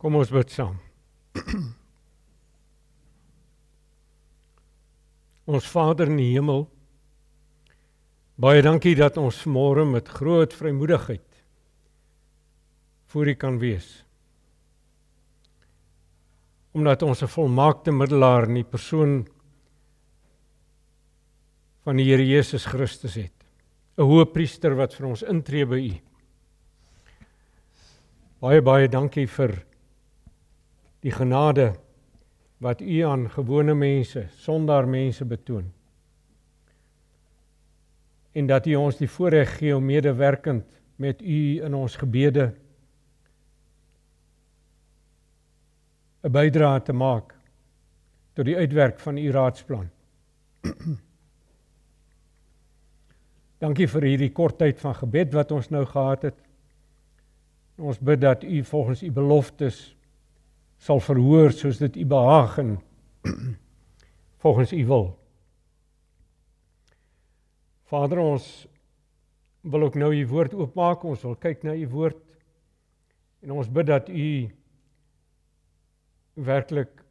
Kom ons bid saam. ons Vader in die hemel, baie dankie dat ons môre met groot vrymoedigheid voor U kan wees. Omdat ons 'n volmaakte middelaar in die persoon van die Here Jesus Christus het. 'n Hoëpriester wat vir ons intree by U. Baie baie dankie vir die genade wat U aan gewone mense, sondaar mense betoon. En dat U ons die voorreg gee om medewerkend met U in ons gebede 'n bydrae te maak tot die uitwerk van U raadsplan. Dankie vir hierdie kort tyd van gebed wat ons nou gehad het. Ons bid dat U volgens U beloftes sal verhoor soos dit u behaag en volgens u wil. Vader ons wil ook nou u woord oopmaak, ons wil kyk na u woord en ons bid dat u werklik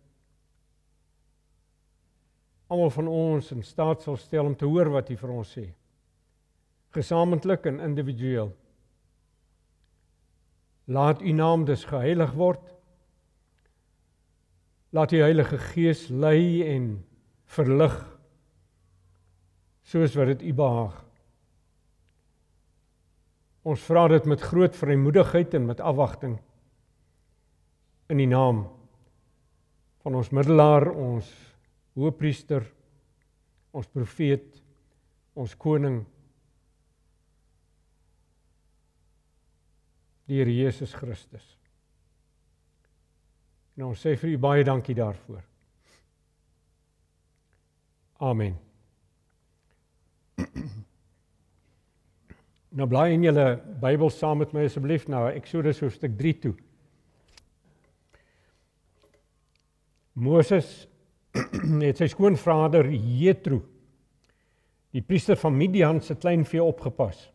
almal van ons in staat sal stel om te hoor wat u vir ons sê. Gesamentlik en individueel. Laat u naam dus geheilig word Laat die Heilige Gees lei en verlig soos wat dit U behaag. Ons vra dit met groot vrymoedigheid en met afwagting in die naam van ons middelaar, ons hoëpriester, ons profeet, ons koning die Here Jesus Christus. En ons sê vir u baie dankie daarvoor. Amen. Nou blaai in julle Bybel saam met my asseblief na Eksodus hoofstuk 3 toe. Moses het sy skoonvader Jethro die priester van Midian se kleinvee opgepas.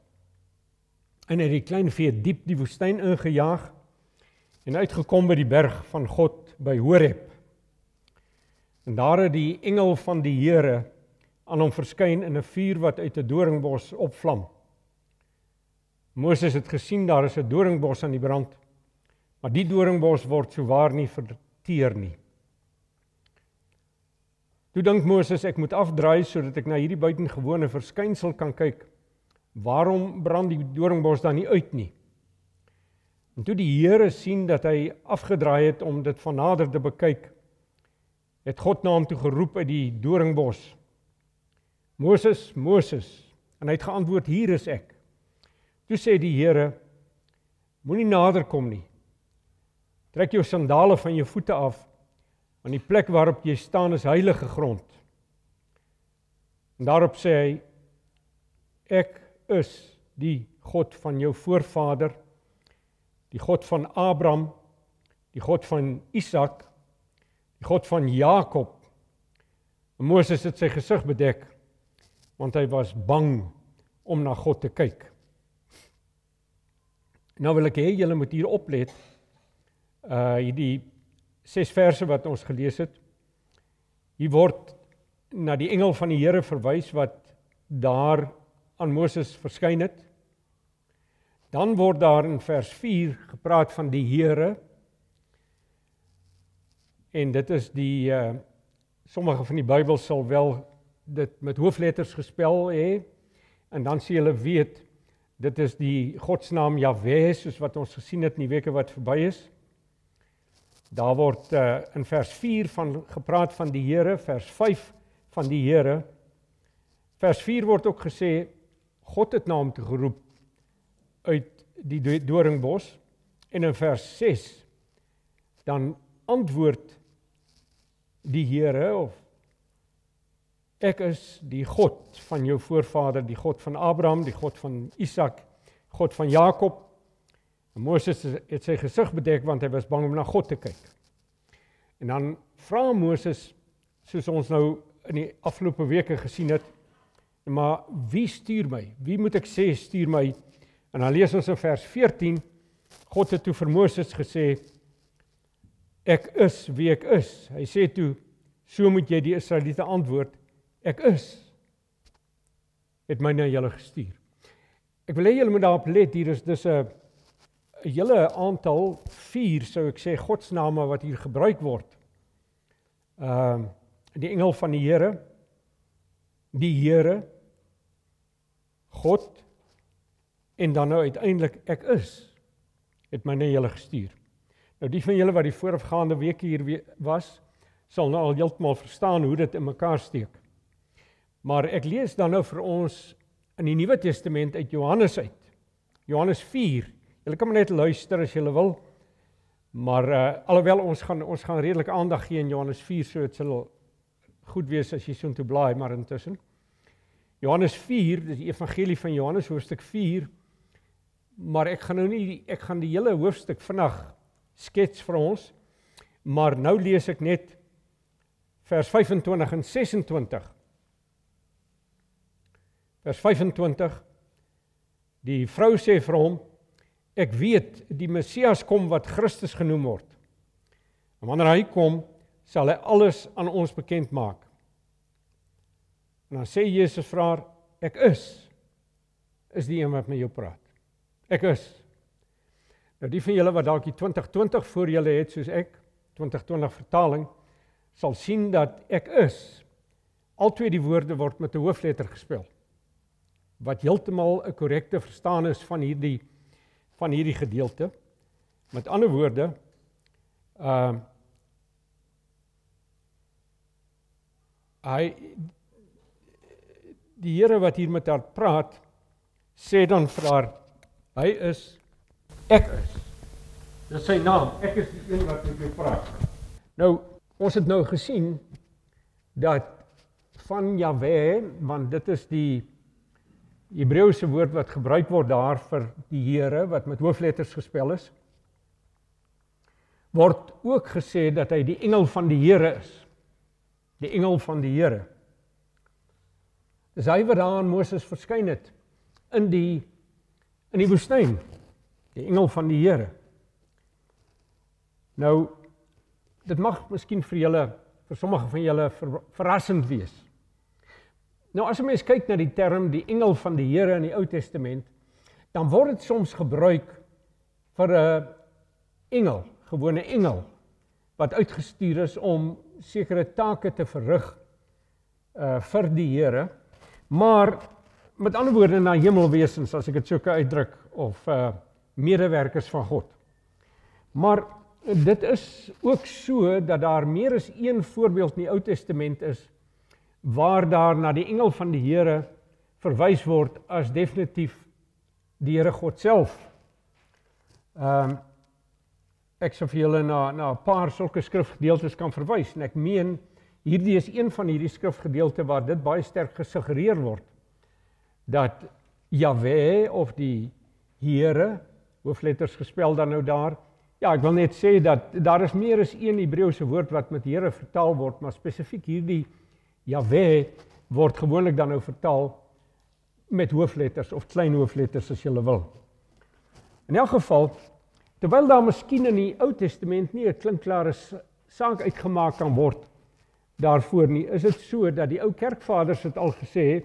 En hy het die kleinvee diep die woestyn ingejaag en uitgekom by die berg van God by Horeb. En daar het die engel van die Here aan hom verskyn in 'n vuur wat uit 'n doringbos opvlam. Moses het gesien daar is 'n doringbos aan die brand. Maar die doringbos word souwaar nie verteer nie. Toe dink Moses ek moet afdraai sodat ek na hierdie buitengewone verskynsel kan kyk. Waarom brand die doringbos dan nie uit nie? En toe die Here sien dat hy afgedraai het om dit van nader te bekyk, het God na hom toe geroep uit die doringbos. Moses, Moses, en hy het geantwoord: "Hier is ek." Toe sê die Here: Moenie nader kom nie. Trek jou sandale van jou voete af, want die plek waarop jy staan is heilige grond. En daarop sê hy: Ek is die God van jou voorvader die God van Abraham, die God van Isak, die God van Jakob. En Moses het sy gesig bedek want hy was bang om na God te kyk. Nou wil ek hê julle moet hier oplet. Uh hierdie ses verse wat ons gelees het. Hier word na die engel van die Here verwys wat daar aan Moses verskyn het. Dan word daar in vers 4 gepraat van die Here. En dit is die uh sommige van die Bybel sal wel dit met hoofletters gespel hê. En dan sê hulle weet dit is die godsnaam Jahwe soos wat ons gesien het in die weke wat verby is. Daar word uh in vers 4 van gepraat van die Here, vers 5 van die Here. Vers 4 word ook gesê God het na hom toe geroep uit die doringbos en in vers 6 dan antwoord die Here of ek is die God van jou voorvader die God van Abraham die God van Isak God van Jakob. Moses het sy gesig bedek want hy was bang om na God te kyk. En dan vra Moses soos ons nou in die afgelope weke gesien het maar wie stuur my? Wie moet ek sê stuur my En dan lees ons in vers 14 God het toe vir Moses gesê ek is wie ek is. Hy sê toe so moet jy die Israeliete antwoord ek is het my na julle gestuur. Ek wil hê julle moet daarop let hier is dis 'n 'n hele aantal 4 sou ek sê godsname wat hier gebruik word. Ehm uh, die engel van die Here, die Here, God en dan nou uiteindelik ek is het my na julle gestuur. Nou die van julle wat die voorafgaande weke hier was, sal nou al heeltemal verstaan hoe dit in mekaar steek. Maar ek lees dan nou vir ons in die Nuwe Testament uit Johannes uit. Johannes 4. Julle kan maar net luister as julle wil. Maar uh alhoewel ons gaan ons gaan redelik aandag gee in Johannes 4, so dit sal goed wees as jy soontoe blaai maar intussen. Johannes 4, dis die evangelie van Johannes hoofstuk 4. Maar ek gaan nou nie ek gaan die hele hoofstuk vinnig skets vir ons. Maar nou lees ek net vers 25 en 26. Vers 25 Die vrou sê vir hom ek weet die Messias kom wat Christus genoem word. En wanneer hy kom, sal hy alles aan ons bekend maak. En dan sê Jesus vir haar ek is is die een wat met jou praat. Ek is. Nou die van julle wat dalk die 2020 voor julle het soos ek 2020 vertaling sal sien dat ek is altyd die woorde word met 'n hoofletter gespel wat heeltemal 'n korrekte verstaan is van hierdie van hierdie gedeelte. Met ander woorde, ehm uh, hy die Here wat hier met haar praat sê dan vir haar hy is ek is. Dis sy naam. Ek is die een wat met jou praat. Nou, ons het nou gesien dat van Jahwe, want dit is die Hebreëse woord wat gebruik word daar vir die Here wat met hoofletters gespel is word ook gesê dat hy die engel van die Here is. Die engel van die Here. Dis hy wat daar aan Moses verskyn het in die in die woestyn. Die engel van die Here. Nou dit mag miskien vir julle vir sommige van julle ver, verrassend wees. Nou as 'n mens kyk na die term die engel van die Here in die Ou Testament, dan word dit soms gebruik vir 'n engel, gewone engel wat uitgestuur is om sekere take te verrig uh vir die Here. Maar met ander woorde na hemelwesens as ek dit sou kan uitdruk of uh medewerkers van God. Maar dit is ook so dat daar meer as een voorbeeld in die Ou Testament is waar daar na die engel van die Here verwys word as definitief die Here God self. Ehm um, ek sou vir julle na na 'n paar sulke skrifgedeeltes kan verwys en ek meen hierdie is een van hierdie skrifgedeeltes waar dit baie sterk gesuggereer word dat Jahwe of die Here hoofletters gespel dan nou daar Ja, ek wil net sê dat daar is meer as een Hebreëse woord wat met Here vertaal word, maar spesifiek hierdie Jahwe word gewoonlik dan nou vertaal met hoofletters of klein hoofletters as jy wil. In elk geval, terwyl daar miskien in die Ou Testament nie 'n klinkklare saak uitgemaak kan word daarvoor nie, is dit so dat die ou kerkvaders dit al gesê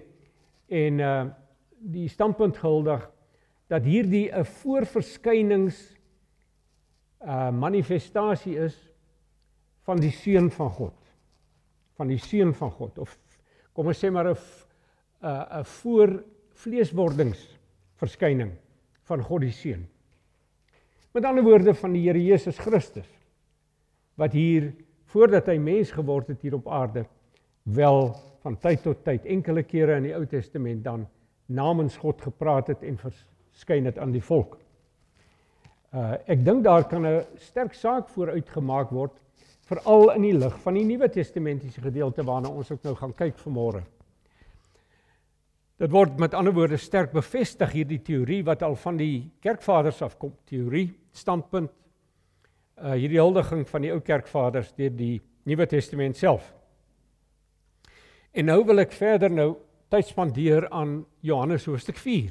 en uh die standpunt gehuldig dat hierdie 'n voorverskynings uh manifestasie is van die seun van God van die seun van God of kom ons sê maar 'n 'n 'n voor vleeswordings verskyning van God die seun. Met ander woorde van die Here Jesus Christus wat hier voordat hy mens geword het hier op aarde wel van tyd tot tyd enkele kere in die Ou Testament dan namens God gepraat het en verskyn het aan die volk. Uh ek dink daar kan 'n sterk saak vooruitgemaak word veral in die lig van die Nuwe Testamentiese gedeelte waarna ons ook nou gaan kyk vanmôre. Dit word met ander woorde sterk bevestig hierdie teorie wat al van die kerkvaders afkom, teorie, standpunt uh hierdie huldiging van die ou kerkvaders deur die Nuwe Testament self. En nou wil ek verder nou tyd spandeer aan Johannes hoofstuk 4.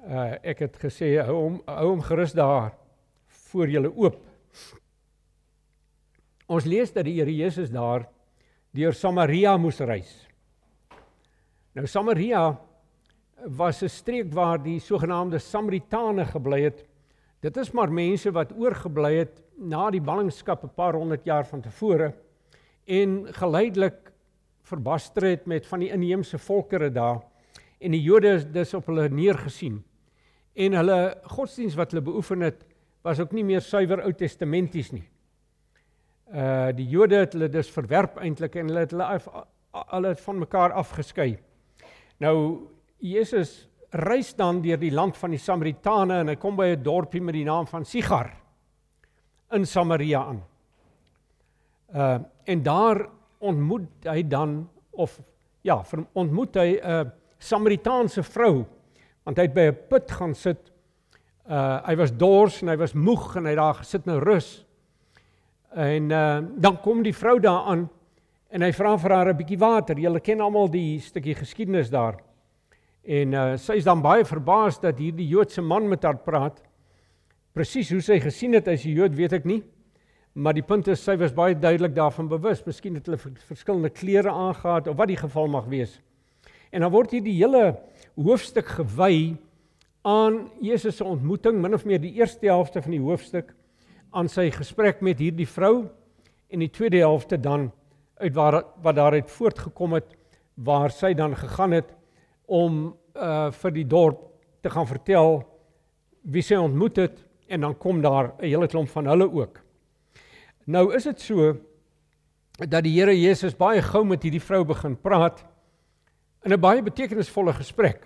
Uh ek het gesê hou hom hou hom gerus daar voor julle oop Ons lees dat die Here Jesus daar deur Samaria moes reis. Nou Samaria was 'n streek waar die sogenaamde Samaritane gebly het. Dit is maar mense wat oorgebly het na die ballingskap 'n paar honderd jaar van tevore en geleidelik verbaster het met van die inheemse volkere daar en die Jode is dus op hulle neergesien. En hulle godsdiens wat hulle beoefen het was ook nie meer suiwer Ou Testamenties nie. Uh die Jode het hulle dus verwerp eintlik en hulle het hulle af, hulle het van mekaar afgeskei. Nou Jesus reis dan deur die land van die Samaritane en hy kom by 'n dorpie met die naam van Sigar in Samaria aan. Uh en daar ontmoet hy dan of ja, ontmoet hy 'n uh, Samaritaanse vrou want hy het by 'n put gaan sit. Uh hy was dors en hy was moeg en hy daar gesit nou rus. En uh dan kom die vrou daar aan en hy vra vir haar 'n bietjie water. Julle ken almal die stukkie geskiedenis daar. En uh sy is dan baie verbaas dat hierdie Joodse man met haar praat. Presies hoe sy gesien het as 'n Jood, weet ek nie. Maar die punt is sy was baie duidelik daarvan bewus. Miskien het hulle verskillende klere aangetree of wat die geval mag wees. En dan word hier die hele hoofstuk gewy aan Jesus se ontmoeting, min of meer die eerste helfte van die hoofstuk aan sy gesprek met hierdie vrou en die tweede helfte dan uit waar wat daaruit voortgekom het waar sy dan gegaan het om uh vir die dorp te gaan vertel wie sy ontmoet het en dan kom daar 'n hele klomp van hulle ook. Nou is dit so dat die Here Jesus baie gou met hierdie vrou begin praat in 'n baie betekenisvolle gesprek.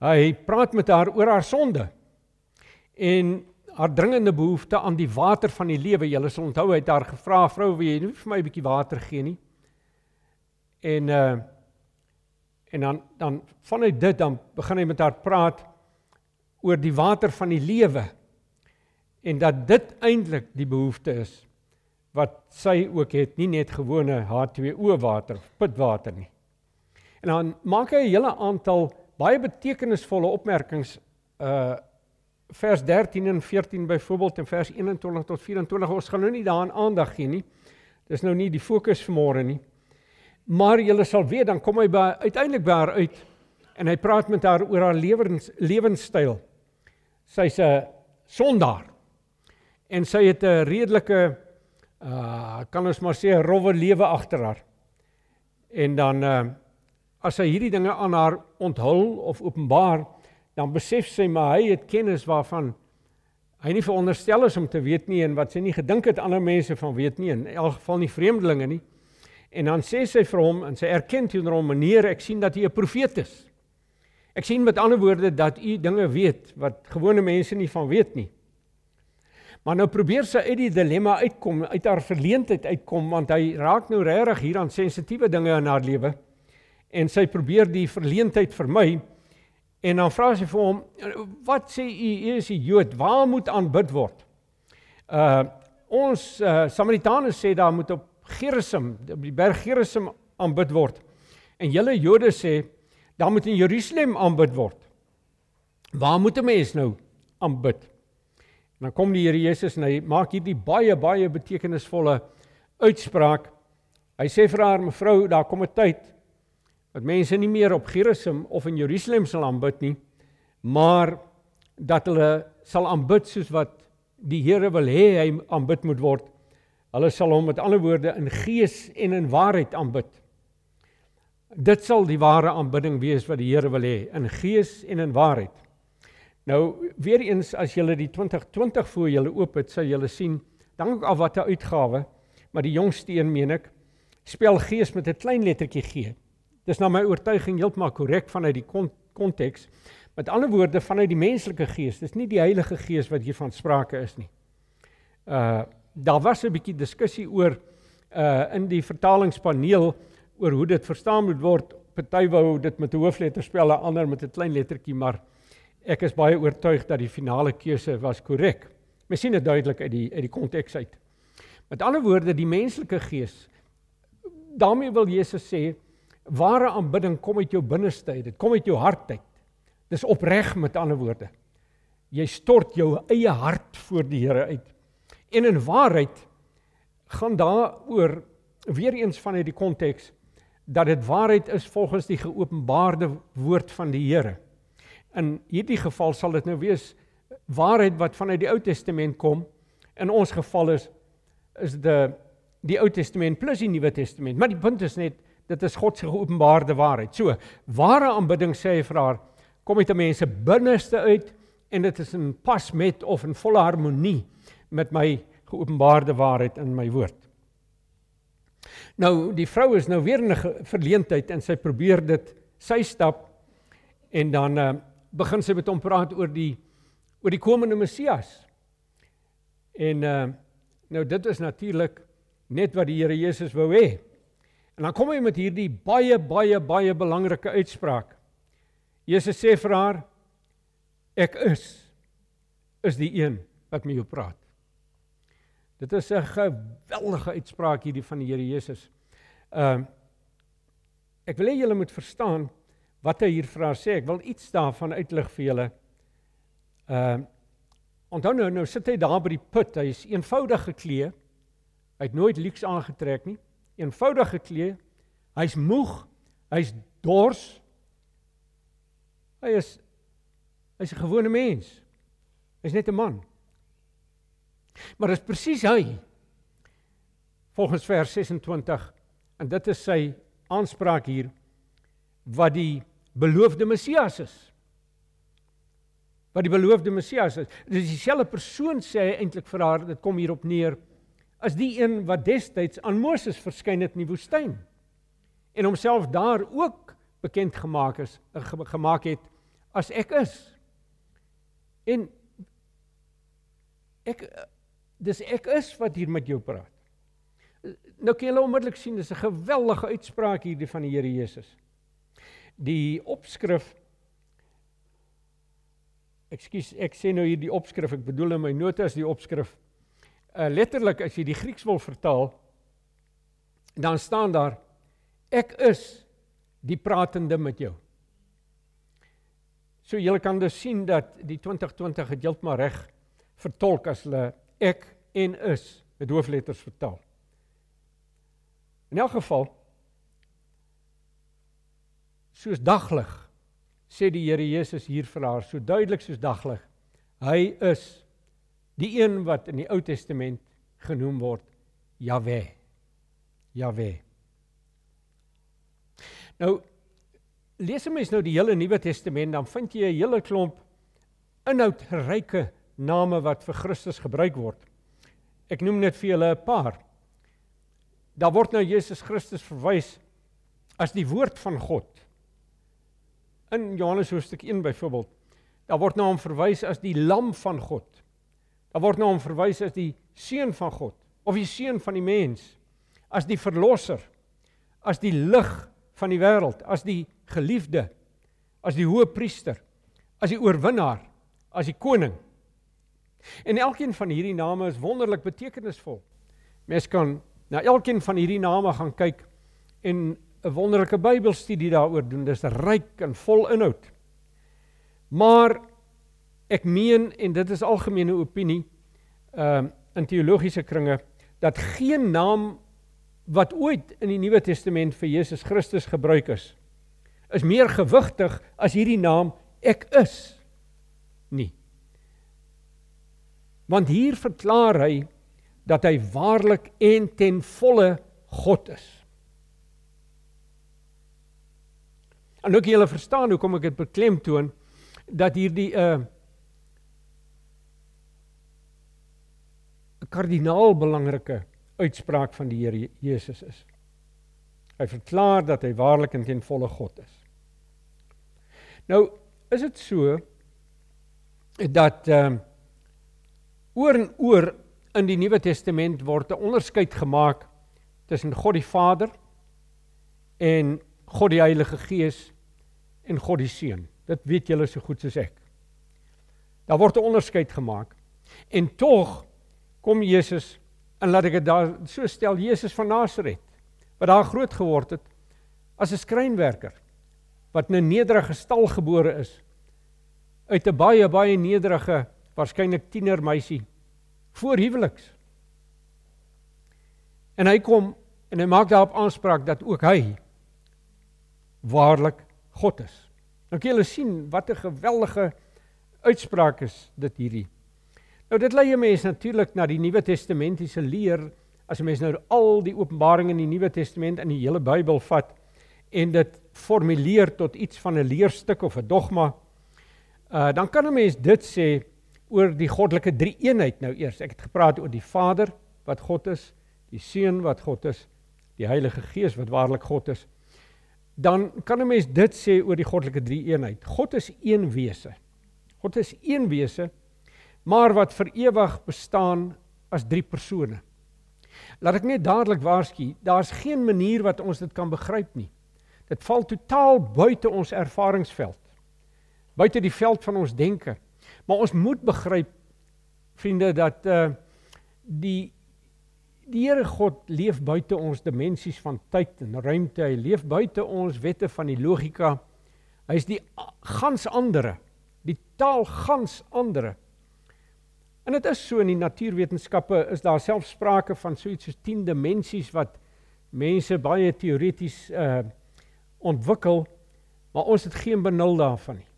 Hy praat met haar oor haar sonde en haar dringende behoefte aan die water van die lewe. Jy sal onthou hy het haar gevra, "Vrou, wil jy nie vir my 'n bietjie water gee nie?" En uh en dan dan vanuit dit dan begin hy met haar praat oor die water van die lewe en dat dit eintlik die behoefte is wat sy ook het, nie net gewone H2O water, pitwater nie. En dan maak hy 'n hele aantal baie betekenisvolle opmerkings uh vers 13 en 14 byvoorbeeld en vers 21 tot 24 ons gaan nou nie daaraan aandag gee nie. Dis nou nie die fokus vanmôre nie. Maar julle sal weet dan kom hy by uiteindelik by haar uit en hy praat met haar oor haar lewens lewenstyl. Sy's 'n sondaar. En sy het 'n redelike uh kan ons maar sê 'n rowwe lewe agter haar. En dan uh as hy hierdie dinge aan haar onthul of openbaar, dan besef sy maar hy het kennis waarvan hy nie veronderstel is om te weet nie en wat sy nie gedink het ander mense van weet nie in elk geval nie vreemdelinge nie. En dan sê sy vir hom en sy erken teenoor hom meneer ek sien dat u 'n profeet is. Ek sien met ander woorde dat u dinge weet wat gewone mense nie van weet nie. Maar nou probeer sy uit die dilemma uitkom, uit haar verleentheid uitkom want hy raak nou regtig hier aan sensitiewe dinge in haar lewe. En sy probeer die verleentheid vermy En dan vra sy vir hom, "Wat sê u, u is 'n Jood, waar moet aanbid word?" Uh ons uh, Samaritane sê daar moet op Gerizim, op die berg Gerizim aanbid word. En julle Jode sê daar moet in Jerusalem aanbid word. Waar moet 'n mens nou aanbid? En dan kom die Here Jesus en hy maak hierdie baie baie betekenisvolle uitspraak. Hy sê vir haar mevrou, daar kom 'n tyd dat mense nie meer op Jerusalem of in Jerusalem sal aanbid nie, maar dat hulle sal aanbid soos wat die Here wil hê hy aanbid moet word. Hulle sal hom met ander woorde in gees en in waarheid aanbid. Dit sal die ware aanbidding wees wat die Here wil hê, in gees en in waarheid. Nou weer eens as jy die 2020 voor julle oop het, sal julle sien, dank al wat 'n uitgawe, maar die jongste een meen ek, spel gees met 'n klein lettertjie G. Dis na my oortuiging heeltemal korrek vanuit die konteks. Met ander woorde vanuit die menslike gees. Dis nie die Heilige Gees wat hiervan sprake is nie. Uh daar was 'n bietjie diskussie oor uh in die vertalingspaneel oor hoe dit verstaan moet word. Party wou dit met 'n hoofletter spel, ander met 'n klein lettertjie, maar ek is baie oortuig dat die finale keuse was korrek. Mens sien dit duidelik uit die uit die konteks uit. Met ander woorde, die menslike gees daarmee wil Jesus sê Ware aanbidding kom uit jou binneste uit. Dit kom uit jou hart uit. Dis opreg met ander woorde. Jy stort jou eie hart voor die Here uit. En in waarheid gaan daaroor weer eens vanuit die konteks dat dit waarheid is volgens die geopenbaarde woord van die Here. In hierdie geval sal dit nou wees waarheid wat vanuit die Ou Testament kom. In ons geval is is die die Ou Testament plus die Nuwe Testament. Maar die punt is net dit is God se geopenbaarde waarheid. So, ware aanbidding sê hy vir haar kom uit 'n mens se binneste uit en dit is in pas met of in volle harmonie met my geopenbaarde waarheid in my woord. Nou die vrou is nou weer in 'n verleentheid en sy probeer dit sy stap en dan uh, begin sy met hom praat oor die oor die komende Messias. En uh nou dit is natuurlik net wat die Here Jesus wou hê. En dan kom hy met hierdie baie baie baie belangrike uitspraak. Jesus sê vir haar ek is is die een wat met jou praat. Dit is 'n geweldige uitspraak hierdie van die Here Jesus. Ehm uh, ek wil hê julle moet verstaan wat hy hier haar sê. Ek wil iets daarvan uitlig vir julle. Ehm uh, onthou nou nou sit hy daar by die put. Hy is eenvoudig geklee. Hy het nooit lyks aangetrek nie. Eenvoudig geklee. Hy's moeg. Hy's dors. Hy is hy's 'n gewone mens. Hy's net 'n man. Maar dit is presies hy volgens vers 26 en dit is sy aanspraak hier wat die beloofde Messias is. Wat die beloofde Messias is. Dit is dieselfde persoon sê hy eintlik vir haar, dit kom hierop neer as die een wat destyds aan Moses verskyn het in die woestyn en homself daar ook bekend gemaak is gemaak het as ek is. En ek dis ek is wat hier met jou praat. Nou kan jy onmiddellik sien dis 'n geweldige uitspraak hierdie van die Here Jesus. Die opskrif Ekskuus, ek sê nou hier die opskrif, ek bedoel in my notas die opskrif. Uh letterlik as jy die Grieks wil vertaal, dan staan daar ek is die pratende met jou. So julle kan dus sien dat die 2020 het heeltemal reg vertolk as hulle ek en is met hoofletters vertaal. In elk geval soos daglig sê die Here Jesus hier vir haar so duidelik soos daglig. Hy is die een wat in die Ou Testament genoem word Jahwe. Jahwe. Nou lees 'n mens nou die hele Nuwe Testament dan vind jy 'n hele klomp inhoudryke name wat vir Christus gebruik word. Ek noem net vir julle 'n paar. Daar word nou Jesus Christus verwys as die woord van God. In Johannes hoofstuk 1 byvoorbeeld, daar word na nou hom verwys as die lam van God. Daar word na nou hom verwys as die seun van God of die seun van die mens, as die verlosser, as die lig van die wêreld, as die geliefde, as die hoëpriester, as die oorwinnaar, as die koning. En elkeen van hierdie name is wonderlik betekenisvol. Mens kan na elkeen van hierdie name gaan kyk en 'n wonderlike Bybelstudie daaroor doen. Dis ryk en vol inhoud. Maar ek meen en dit is algemene opinie ehm uh, in teologiese kringe dat geen naam wat ooit in die Nuwe Testament vir Jesus Christus gebruik is is meer gewigtig as hierdie naam ek is nie. Want hier verklaar hy dat hy waarlik en ten volle God is. En ook julle verstaan hoekom ek dit beklemtoon dat hierdie 'n uh, 'n kardinaal belangrike uitspraak van die Here Jesus is. Hy verklaar dat hy waarlik en ten volle God is. Nou, is dit so dat ehm uh, Oor en oor in die Nuwe Testament word 'n onderskeid gemaak tussen God die Vader en God die Heilige Gees en God die Seun. Dit weet julle so goed soos ek. Daar word 'n onderskeid gemaak. En tog kom Jesus en laat ek dit daar so stel Jesus van Nasaret wat daar groot geword het as 'n skrynwerker wat in 'n nederige stal gebore is uit 'n baie baie nederige waarskynlik tienermeisie voor huweliks. En hy kom en hy maak daarop aanspraak dat ook hy waarlik God is. Nou kan julle sien wat 'n geweldige uitspraak is dit hierdie. Nou dit lei mense natuurlik na die Nuwe Testamentiese leer as 'n mens nou al die openbaring in die Nuwe Testament in die hele Bybel vat en dit formuleer tot iets van 'n leerstuk of 'n dogma, uh dan kan 'n mens dit sê oor die goddelike drie-eenheid nou eers. Ek het gepraat oor die Vader wat God is, die Seun wat God is, die Heilige Gees wat waarlik God is dan kan 'n mens dit sê oor die goddelike drie-eenheid. God is een wese. God is een wese, maar wat vir ewig bestaan as drie persone. Laat ek net dadelik waarsku, daar's geen manier wat ons dit kan begryp nie. Dit val totaal buite ons ervaringsveld. Buite die veld van ons denke. Maar ons moet begryp vriende dat uh die Die Here God leef buite ons dimensies van tyd en ruimte. Hy leef buite ons wette van die logika. Hy is die gans andere, die taal gans andere. En dit is so in die natuurwetenskappe is daar self sprake van so iets soos 10 dimensies wat mense baie teoreties uh ontwikkel, maar ons het geen benul daarvan nie.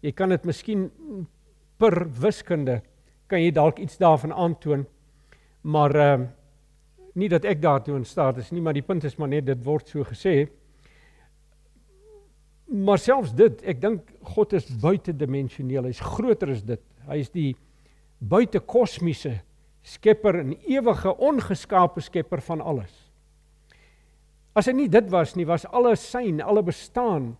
Jy kan dit miskien per wiskunde kan jy dalk iets daarvan aantoon, maar uh nie dat ek daartoe in staat is nie, maar die punt is maar net dit word so gesê. Maar selfs dit, ek dink God is buitedimensioneel. Hy's groter as dit. Hy is die buitekosmiese skepper en ewige ongeskaapte skepper van alles. As hy nie dit was nie, was alle syn, alle bestaan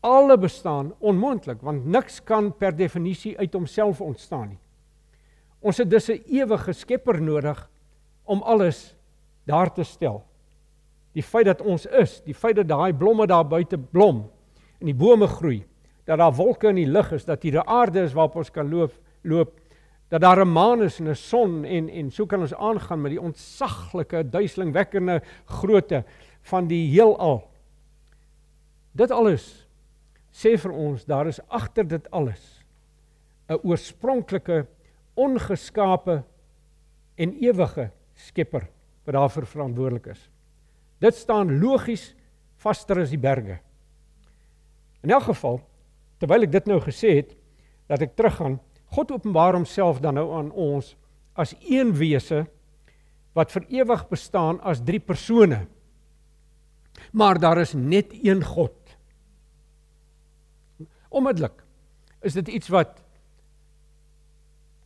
alle bestaan onmoontlik want niks kan per definisie uit homself ontstaan nie. Ons het dus 'n ewige skepper nodig om alles daar te stel. Die feit dat ons is, die feit dat daai blomme daar buite blom en die bome groei, dat daar wolke in die lug is, dat hier 'n aarde is waarop ons kan loop, loop, dat daar 'n maan is en 'n son en en so kan ons aangaan met die ontsaglike, duiselingwekkende grootte van die heelal. Dit alles sê vir ons daar is agter dit alles 'n oorspronklike ongeskape en ewige Skepper wat daarvoor verantwoordelik is. Dit staan logies vaster as die berge. In elk geval, terwyl ek dit nou gesê het, dat ek teruggaan, God openbaar homself dan nou aan ons as een wese wat vir ewig bestaan as drie persone. Maar daar is net een God. Onmiddellik is dit iets wat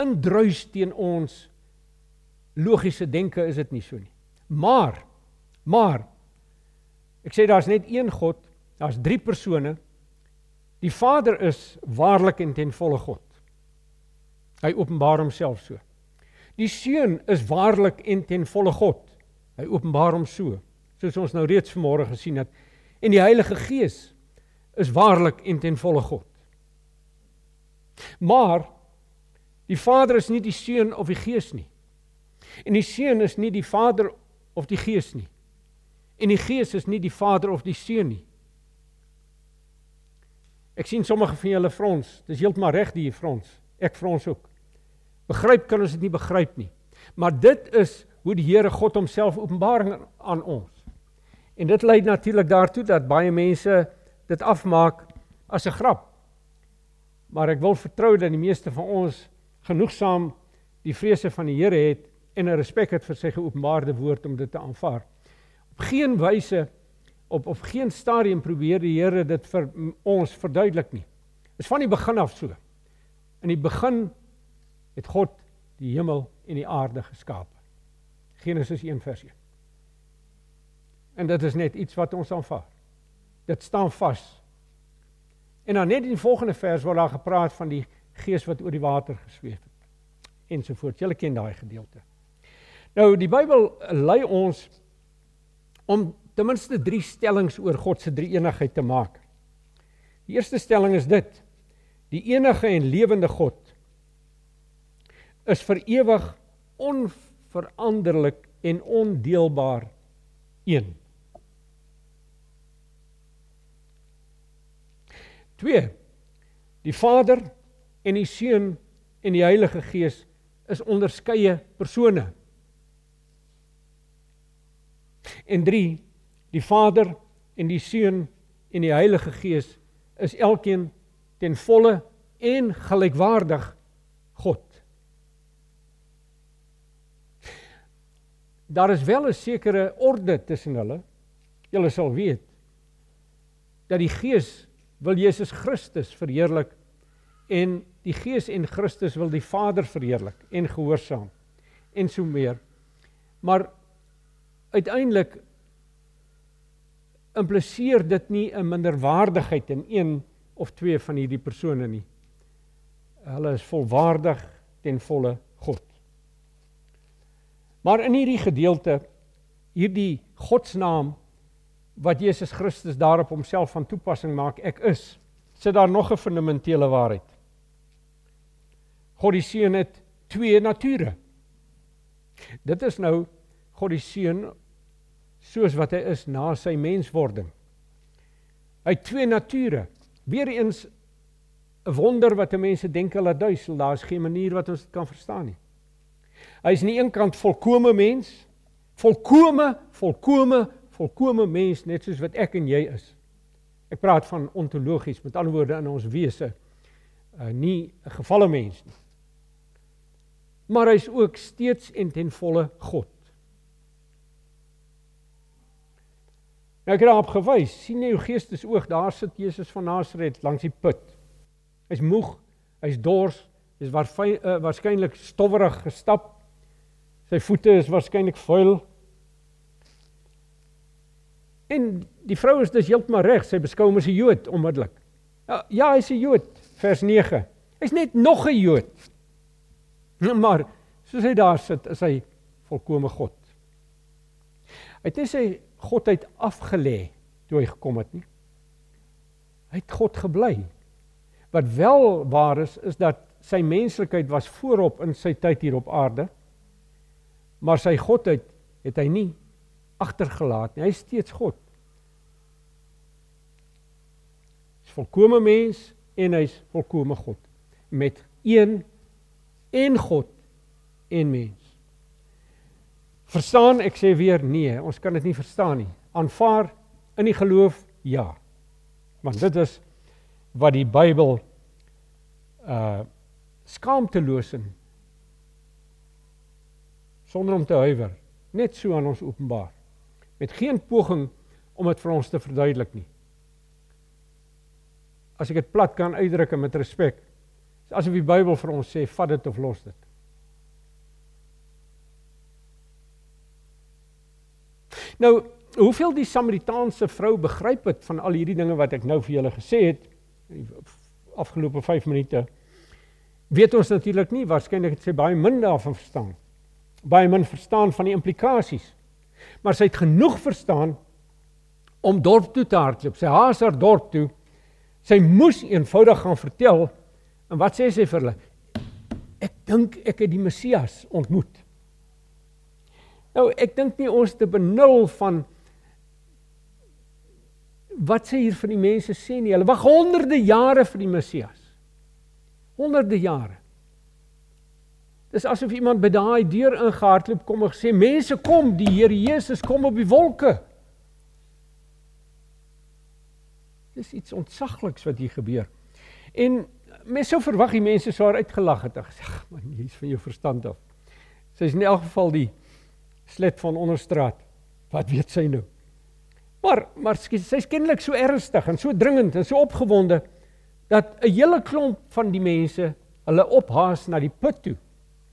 indruis teen ons logiese denke is dit nie so nie. Maar maar ek sê daar's net een God, daar's drie persone. Die Vader is waarlik en ten volle God. Hy openbaar homself so. Die Seun is waarlik en ten volle God. Hy openbaar hom so, soos ons nou reeds vanmôre gesien het. En die Heilige Gees is waarlik en ten volle God. Maar die Vader is nie die Seun of die Gees nie. En die Seun is nie die Vader of die Gees nie. En die Gees is nie die Vader of die Seun nie. Ek sien sommige van julle frons, dis heeltemal reg die frons. Ek frons ook. Begryp kan ons dit nie begryp nie. Maar dit is hoe die Here God homself openbaring aan ons. En dit lei natuurlik daartoe dat baie mense dit afmaak as 'n grap. Maar ek wil vertrou dat die meeste van ons genoegsaam die vrese van die Here het en 'n respek het vir sy geopenbaarde woord om dit te aanvaar. Op geen wyse op op geen stadium probeer die Here dit vir ons verduidelik nie. Is van die begin af so. In die begin het God die hemel en die aarde geskaap. Genesis 1 vers 1. En dit is net iets wat ons aanvaar. Dit staan vas. En dan net in die volgende vers word daar gepraat van die gees wat oor die water gesweef het ensovoorts. Julle ken daai gedeelte. Nou die Bybel lei ons om ten minste 3 stellings oor God se drie-eenigheid te maak. Die eerste stelling is dit: Die enige en lewende God is vir ewig onveranderlik en ondeelbaar een. 2 Die Vader en die Seun en die Heilige Gees is onderskeie persone. En 3 die Vader en die Seun en die Heilige Gees is elkeen ten volle en gelykwaardig God. Daar is wel 'n sekere orde tussen hulle. Julle sal weet dat die Gees wil Jesus Christus verheerlik en die Gees en Christus wil die Vader verheerlik en gehoorsaam en so meer. Maar uiteindelik impliseer dit nie 'n minderwaardigheid in een of twee van hierdie persone nie. Hulle is volwaardig ten volle God. Maar in hierdie gedeelte hierdie godsnaam wat Jesus Christus daarop homself van toepassing maak, ek is, sit daar nog 'n fundamentele waarheid. God die Seun het twee nature. Dit is nou God die Seun soos wat hy is na sy menswording. Hy het twee nature. Weereens 'n wonder wat mense dink hulle duisel, daar's geen manier wat ons dit kan verstaan nie. Hy is aan die een kant volkomme mens, volkomme, volkomme volkomme mens net soos wat ek en jy is. Ek praat van ontologies, met ander woorde in ons wese, uh, nie 'n gevalle mens nie. Maar hy's ook steeds en ten volle God. Nou ek het daarop gewys, sien jy jou geestesoog, daar sit Jesus van Nasaret langs die put. Hy's moeg, hy's dors, hy's uh, waarskynlik stowwerig gestap. Sy voete is waarskynlik vuil. En die vrou is dus heeltemal reg, sy beskou hom as 'n Jood onmiddellik. Ja, ja, hy's 'n Jood, vers 9. Hy's net nog 'n Jood. Maar soos hy daar sit, is hy volkomme God. Hy het nie sy godheid afgelê toe hy gekom het nie. Hy het God gebly. Wat wel waar is, is dat sy menslikheid was voorop in sy tyd hier op aarde. Maar sy godheid het hy nie agtergelaat nie. Hy is steeds God. Hy's volkomme mens en hy's volkomme God met een en God en mens. Verstaan, ek sê weer nee, ons kan dit nie verstaan nie. Aanvaar in die geloof ja. Want dit is wat die Bybel uh skaamteloos en sonder om te huiwer net so aan ons openbaar met geen poging om dit vir ons te verduidelik nie. As ek dit plat kan uitdruk met respek, is asof die Bybel vir ons sê vat dit of los dit. Nou, hoeveel die Samaritaanse vrou begryp het van al hierdie dinge wat ek nou vir julle gesê het die afgelope 5 minute, weet ons natuurlik nie, waarskynlik het sy baie min daarvan verstaan. Baie min verstaan van die implikasies maar sy het genoeg verstaan om dorp toe te hardloop. Sy haas haar dorp toe. Sy moes eenvoudig gaan vertel en wat sê sy vir hulle? Ek dink ek het die Messias ontmoet. Nou, ek dink nie ons te benul van wat sê hier van die mense sê nie. Hulle wag honderde jare vir die Messias. Honderde jare. Dis asof iemand by daai deur ingehardloop kom en gesê mense kom, die Here Jesus kom op die wolke. Dis iets ontsagliks wat hier gebeur. En mense sou verwag die mense sou uitgelag het en gesê, "Man, jy's van jou verstand af." Sy's in elk geval die slet van onderstraat. Wat weet sy nou? Maar maar sy's kennelik so ernstig en so dringend en so opgewonde dat 'n hele klomp van die mense hulle ophaas na die put toe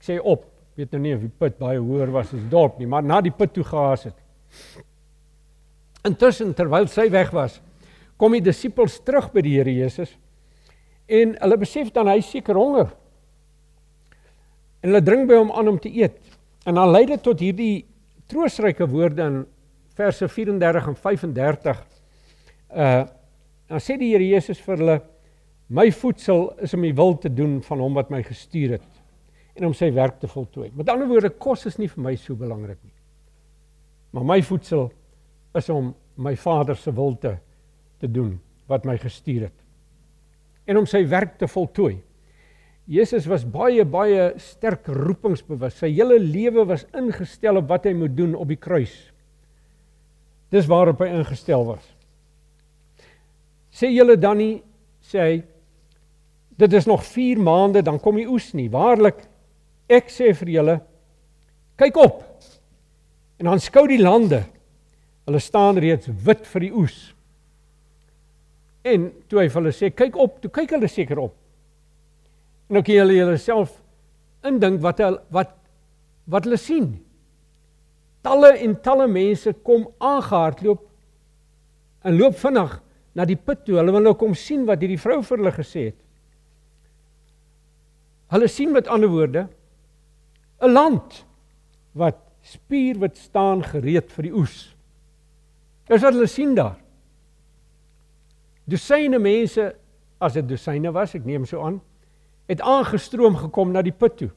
Ek sê op, weet nou nie of die put baie hoër was as dorp nie, maar na die put toe gehaas het. Intussen terwyl sy weg was, kom die disippels terug by die Here Jesus en hulle besef dan hy seker honger. En hulle dring by hom aan om te eet. En dan lei dit tot hierdie troostryke woorde in verse 34 en 35. Uh dan sê die Here Jesus vir hulle: "My voedsel is om die wil te doen van hom wat my gestuur het." en om sy werk te voltooi. Met ander woorde, kos is nie vir my so belangrik nie. Maar my voedsel is om my Vader se wil te te doen wat my gestuur het. En om sy werk te voltooi. Jesus was baie baie sterk roepingsbewus. Sy hele lewe was ingestel op wat hy moet doen op die kruis. Dis waarop hy ingestel was. Sê julle dan nie sê hy dit is nog 4 maande dan kom die oes nie. Waarlik ek sê vir julle kyk op. En dan skou die lande. Hulle staan reeds wit vir die oes. En toe hy vir hulle sê kyk op, toe kyk hulle seker op. En nou kan julle jouself indink wat wat wat hulle sien. Talle en talle mense kom aangehardloop en loop vinnig na die put toe. Hulle wil nou kom sien wat hierdie vrou vir hulle gesê het. Hulle sien met ander woorde 'n land wat spierwit staan gereed vir die oes. Dis wat hulle sien daar. Dosyne mense, as dit dosyne was, ek neem so aan, het aangestroom gekom na die put toe.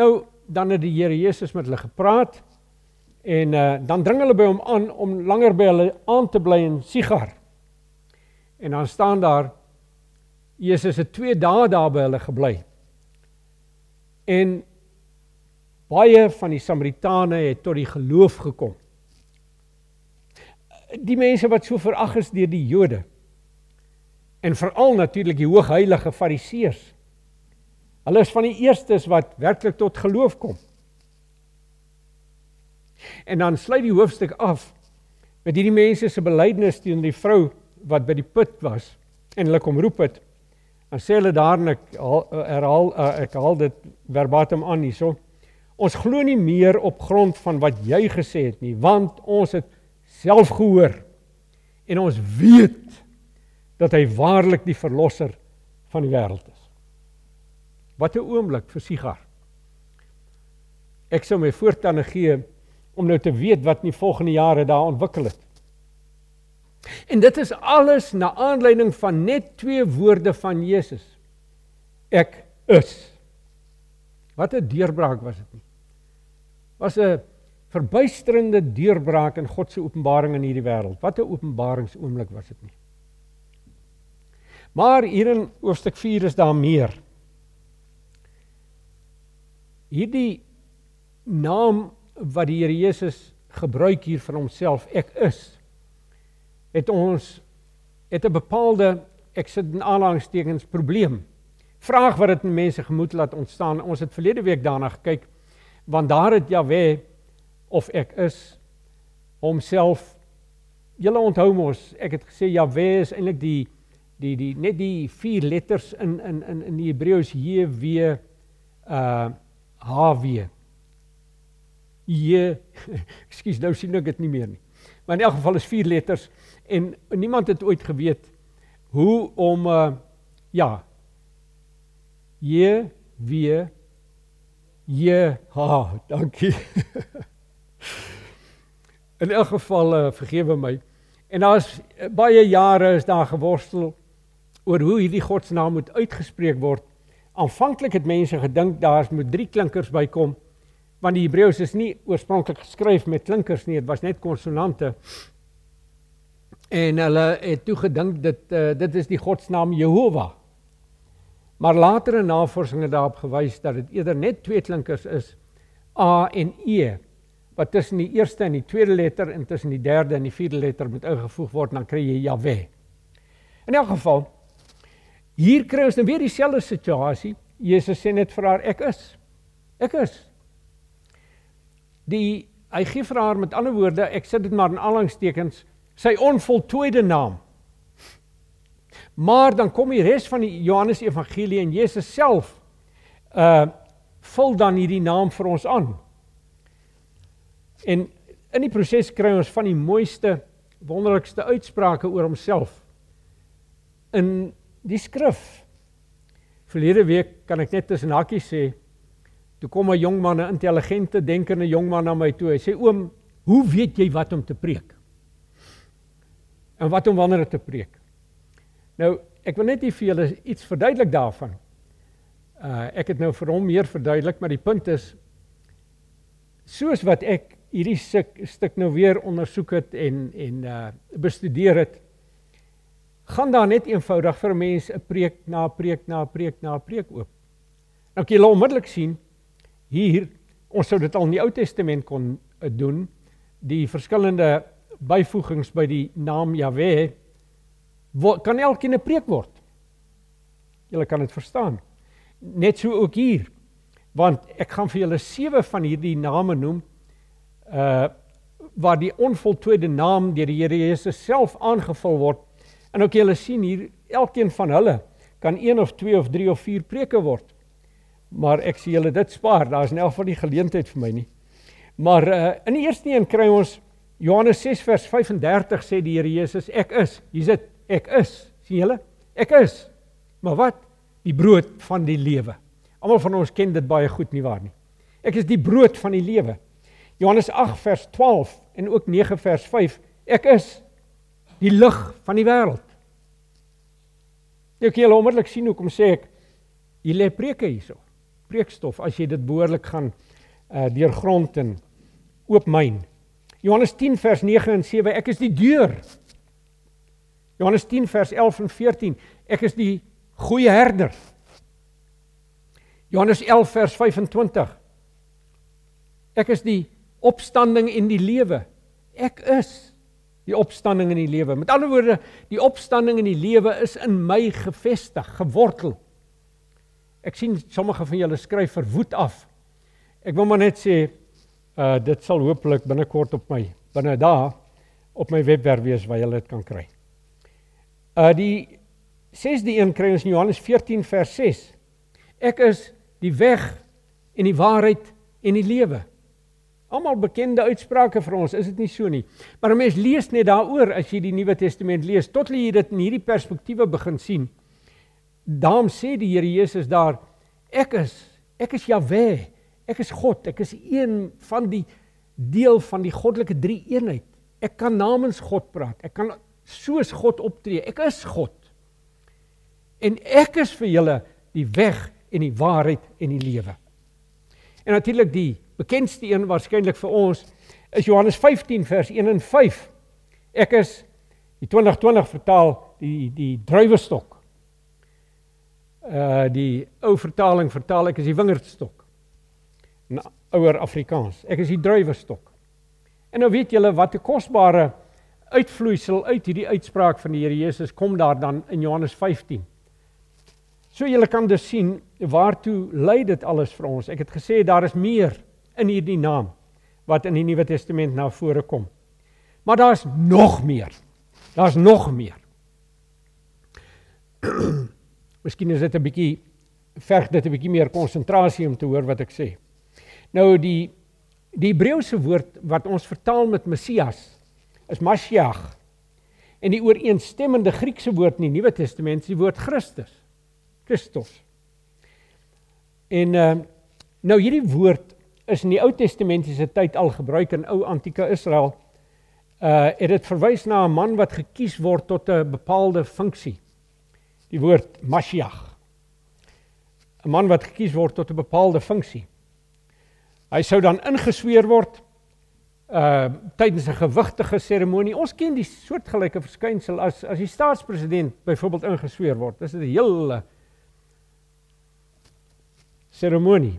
Nou dan het die Here Jesus met hulle gepraat en uh, dan dring hulle by hom aan om langer by hulle aan te bly in Sigar. En dan staan daar Jesus het 2 dae daar by hulle gebly. En baie van die Samaritane het tot die geloof gekom. Die mense wat so verag is deur die Jode. En veral natuurlik die hoogheilige Fariseërs. Hulle is van die eerstes wat werklik tot geloof kom. En dan sluit die hoofstuk af met hierdie mense se belydenis teenoor die vrou wat by die put was en hulle kom roep het. Dan sê hulle daar en ek herhaal eh, ek haal dit verbatim aan hierso. Ons glo nie meer op grond van wat jy gesê het nie, want ons het self gehoor en ons weet dat hy waarlik die verlosser van die wêreld is. Wat 'n oomblik vir Sigar. Ek sou my voortande gee om nou te weet wat in die volgende jare daar ontwikkel het. En dit is alles na aanleiding van net twee woorde van Jesus. Ek is. Wat 'n deurbraak was dit nie. Was 'n verbuisterende deurbraak in God se openbaring in hierdie wêreld. Wat 'n openbaringsoomblik was dit nie. Maar hier in hoofstuk 4 is daar meer. Hierdie naam wat die Here Jesus gebruik hier vir homself ek is het ons het 'n bepaalde ek sit in aanhalingstekens probleem. Vraag wat dit in mense gemoed laat ontstaan. Ons het verlede week daarna gekyk want daar het Jahwe of ek is homself julle onthou mos ek het gesê Jahwe is eintlik die die die net die vier letters in in in in Hebreëus J W uh HW. J Ekskuus, nou sien ek dit nie meer nie. Maar in elk geval is vier letters en niemand het ooit geweet hoe om uh ja J W J H. Dankie. in elk geval uh, vergewe my. En daar's uh, baie jare is daar geworstel oor hoe hierdie God se naam moet uitgespreek word aanvanklik het mense gedink daar's moet drie klinkers bykom want die Hebreëus is nie oorspronklik geskryf met klinkers nie, dit was net konsonante. En hulle het toe gedink dit uh, dit is die God se naam Jehovah. Maar latere navorsing het daarop gewys dat dit eerder net twee klinkers is, A en E, wat tussen die eerste en die tweede letter en tussen die derde en die vierde letter moet ingevoeg word, dan kry jy Jahwe. In elk geval Hier kry ons nou weer dieselfde situasie. Jesus sê net vir haar ek is. Ek is. Die hy gee vir haar met ander woorde, ek sit dit maar in aanhalingstekens, sy onvoltooide naam. Maar dan kom die res van die Johannes Evangelie en Jesus self uh vul dan hierdie naam vir ons aan. En in die proses kry ons van die mooiste, wonderlikste uitsprake oor homself. In die skrif. Verlede week kan ek net tussen hakkies sê, toe kom 'n jong man, 'n intelligente, denkende jong man na my toe. Hy sê: "Oom, hoe weet jy wat om te preek?" En wat om wanneer te preek? Nou, ek wil net vir julle iets verduidelik daarvan. Uh ek het nou vir hom meer verduidelik, maar die punt is soos wat ek hierdie stuk nou weer ondersoek het en en uh bestudeer het, gaan daar net eenvoudig vir 'n mens 'n preek na 'n preek na 'n preek na 'n preek oop. Nou kan jy onmiddellik sien hier ons sou dit al in die Ou Testament kon doen, die verskillende byvoegings by die naam Jahwe kan elkeen 'n preek word. Julle kan dit verstaan. Net so ook hier. Want ek gaan vir julle sewe van hierdie name noem uh waar die onvoltooide naam deur die Here Jesus self aangevul word. En ook julle sien hier elkeen van hulle kan een of twee of drie of vier preke word. Maar ek sê julle dit spaar. Daar's in elk geval nie geleentheid vir my nie. Maar uh in die eerste een kry ons Johannes 6 vers 35 sê die Here Jesus ek is. Hier's dit. Ek is. sien julle? Ek is. Maar wat? Die brood van die lewe. Almal van ons ken dit baie goed nie waar nie. Ek is die brood van die lewe. Johannes 8 vers 12 en ook 9 vers 5. Ek is die lig van die wêreld. Ek kan onmiddellik sien hoekom sê ek jy lê preke hierso. Preekstof as jy dit behoorlik gaan uh deurgrond en oopmyn. Johannes 10 vers 9 en 7 ek is die deur. Johannes 10 vers 11 en 14 ek is die goeie herder. Johannes 11 vers 25 ek is die opstanding en die lewe. Ek is die opstanding en die lewe. Met ander woorde, die opstanding en die lewe is in my gevestig, gewortel. Ek sien sommige van julle skryf verwoed af. Ek wil maar net sê uh dit sal hopelik binnekort op my binne daar op my webwerf wees waar julle dit kan kry. Uh die 6de een kry ons in Johannes 14 vers 6. Ek is die weg en die waarheid en die lewe. Almal bekende uitsprake vir ons, is dit nie so nie? Maar 'n mens lees net daaroor as jy die Nuwe Testament lees, tot jy dit in hierdie perspektiewe begin sien. Daarom sê die Here Jesus daar, ek is, ek is Jahwe, ek is God, ek is een van die deel van die goddelike drie-eenheid. Ek kan namens God praat. Ek kan soos God optree. Ek is God. En ek is vir julle die weg en die waarheid en die lewe. En natuurlik die bekendste een waarskynlik vir ons is Johannes 15 vers 1 en 5. Ek is die 2020 vertaal die die druiwestok. Uh die ou vertaling vertaal ek is die wingerdstok. In ouer Afrikaans. Ek is die druiwestok. En nou weet julle wat 'n kosbare uitvloeisel uit hierdie uitspraak van die Here Jesus kom daar dan in Johannes 15. So julle kan dus sien waartoe lei dit alles vir ons. Ek het gesê daar is meer in hierdie naam wat in die Nuwe Testament na vore kom. Maar daar's nog meer. Daar's nog meer. Miskien is dit 'n bietjie verg dit 'n bietjie meer konsentrasie om te hoor wat ek sê. Nou die die Hebreëse woord wat ons vertaal met Messias is Mashiach. En die ooreenstemmende Griekse woord in die Nuwe Testament is die woord Christus. Christos. En uh, nou hierdie woord is in die Ou Testamentiese tyd al gebruik in ou antieke Israel. Uh het dit verwys na 'n man wat gekies word tot 'n bepaalde funksie. Die woord Mashiach. 'n Man wat gekies word tot 'n bepaalde funksie. Hy sou dan ingesweer word uh tydens 'n gewigtige seremonie. Ons ken die soortgelyke verskynsel as as die staatspresident byvoorbeeld ingesweer word. Dis 'n hele seremonie.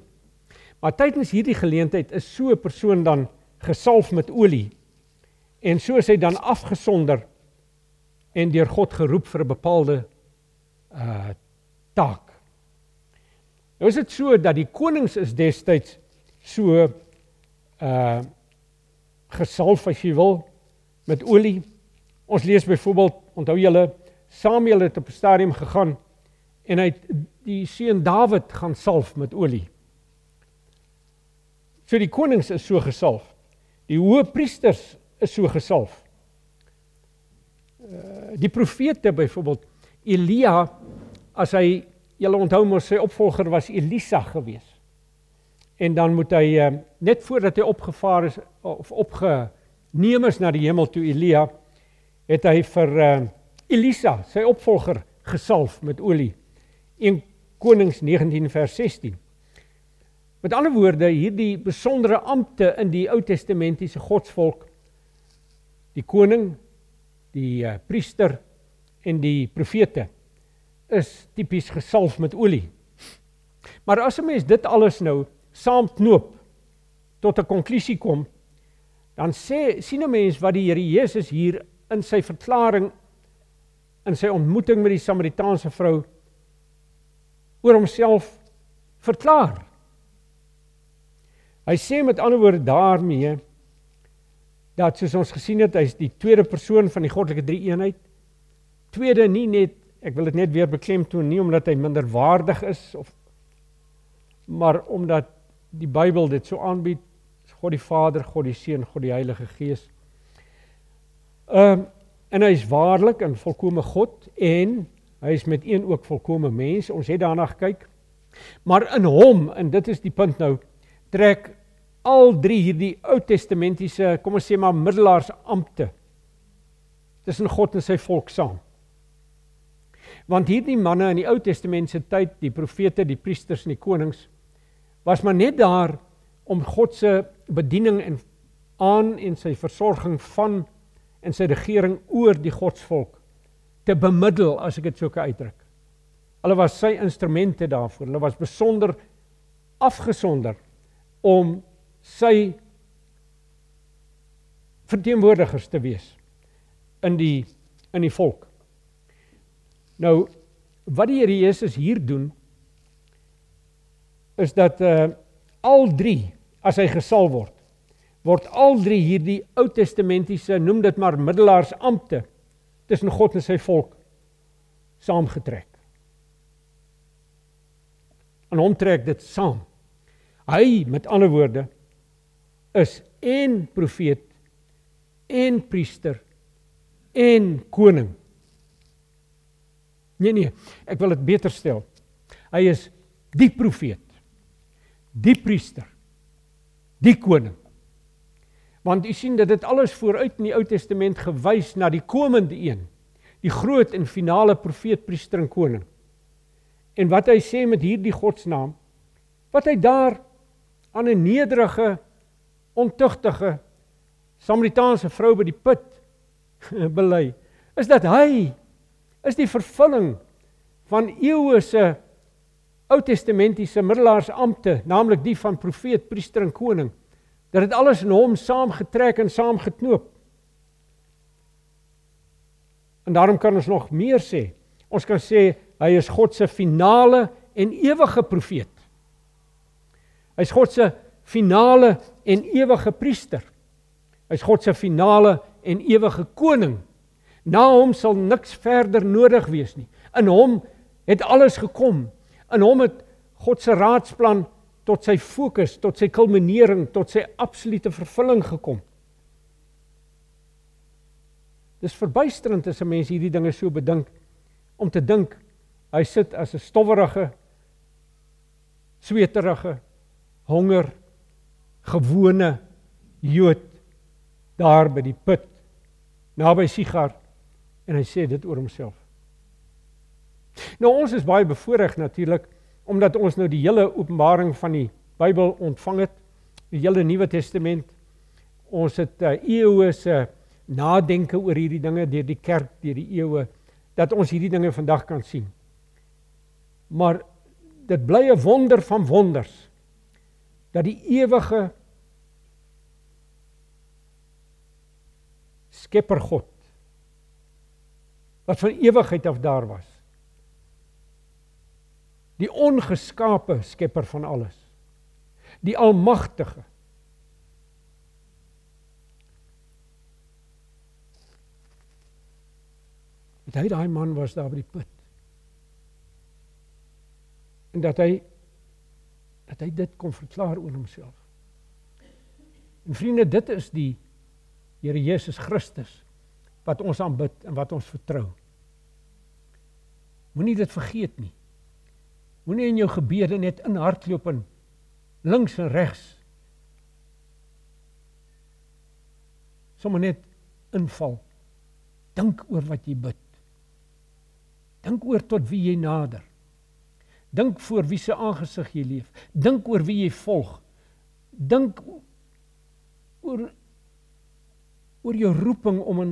Maar tydens hierdie geleentheid is so 'n persoon dan gesalf met olie en so is hy dan afgesonder en deur God geroep vir 'n bepaalde uh taak. Nou is dit so dat die konings is destyds so uh gesalf as jy wil met olie. Ons lees byvoorbeeld, onthou julle, Samuel het op 'n stadium gegaan en hy het die seun Dawid gaan salf met olie. So die konings is so gesalf. Die hoë priesters is so gesalf. Uh die profete byvoorbeeld Elia as hy julle onthou mos sy opvolger was Elisa gewees. En dan moet hy uh, net voordat hy opgevaar is of opgeneem is na die hemel toe Elia het hy vir uh, Elisa sy opvolger gesalf met olie. 1 Konings 19 vers 16. Met ander woorde, hierdie besondere ampte in die Ou Testamentiese godsvolk, die koning, die uh, priester en die profete is tipies gesalf met olie. Maar as 'n mens dit alles nou saamknoop tot 'n konklusie kom, dan sê sien 'n mens wat die Here Jesus hier in sy verklaring in sy ontmoeting met die Samaritaanse vrou oor homself verklaar. Hy sê met ander woorde daarmee dat soos ons gesien het, hy's die tweede persoon van die goddelike drie eenheid. Tweede nie net ek wil dit net weer beklemtoon nie omdat hy minder waardig is of maar omdat die Bybel dit so aanbied God die Vader, God die Seun, God die Heilige Gees. Ehm um, en hy is waarlik en volkomme God en hy is met een ook volkomme mens. Ons het daarna gekyk. Maar in hom en dit is die punt nou trek al drie hierdie Ou Testamentiese, kom ons sê maar middelaars ampte tussen God en sy volk saam. Want hierdie manne in die Ou Testament se tyd, die profete, die priesters en die konings was maar net daar om God se bediening en aan en sy versorging van en sy regering oor die godsvolk te bemiddel as ek dit sou kan uitdruk. Hulle was sy instrumente daarvoor. Hulle was besonder afgesonder om sy verteenwoordigers te wees in die in die volk. Nou wat die Here Jesus hier doen is dat uh al drie as hy gesal word word al drie hierdie Ou Testamentiese noem dit maar middelaars ampte tussen God en sy volk saamgetrek. En hom trek dit saam. Hy met ander woorde is en profeet en priester en koning. Nee nee, ek wil dit beter stel. Hy is die profeet, die priester, die koning. Want u sien dat dit alles vooruit in die Ou Testament gewys na die komende een, die groot en finale profeet, priester en koning. En wat hy sê met hierdie godsnaam, wat hy daar aan 'n nederige, ontugtige Samaritaanse vrou by die put bely, is dat hy is die vervulling van eeue se Ou Testamentiese middelaarsampte, naamlik die van profeet, priester en koning, dat dit alles in hom saamgetrek en saamgeknoop. En daarom kan ons nog meer sê. Ons kan sê hy is God se finale en ewige profeet. Hy's God se finale en ewige priester. Hy's God se finale en ewige koning. Na hom sal niks verder nodig wees nie. In hom het alles gekom. In hom het God se raadsplan tot sy fokus, tot sy kulminering, tot sy absolute vervulling gekom. Dis verbuisterend as 'n mens hierdie dinge so bedink om te dink hy sit as 'n stowwerige sweterige honger gewone Jood daar by die put naby Sigar en hy sê dit oor homself. Nou ons is baie bevoordeel natuurlik omdat ons nou die hele openbaring van die Bybel ontvang het, die hele Nuwe Testament. Ons het uh, eeue se nadenke oor hierdie dinge deur die kerk deur die eeue dat ons hierdie dinge vandag kan sien. Maar dit bly 'n wonder van wonders dat die ewige Skepper God wat van ewigheid af daar was. Die ongeskape skepper van alles. Die almagtige. Dat hy daai man was daar by die put. En dat hy dat hy dit kon verklaar oor homself. En vriende, dit is die Here Jesus Christus wat ons aanbid en wat ons vertrou. Moenie dit vergeet nie. Moenie in jou gebede net in hardloop en links en regs. Sommige net inval. Dink oor wat jy bid. Dink oor tot wie jy nader. Dink voor wie se aangesig jy leef. Dink oor wie jy volg. Dink oor oor jou roeping om in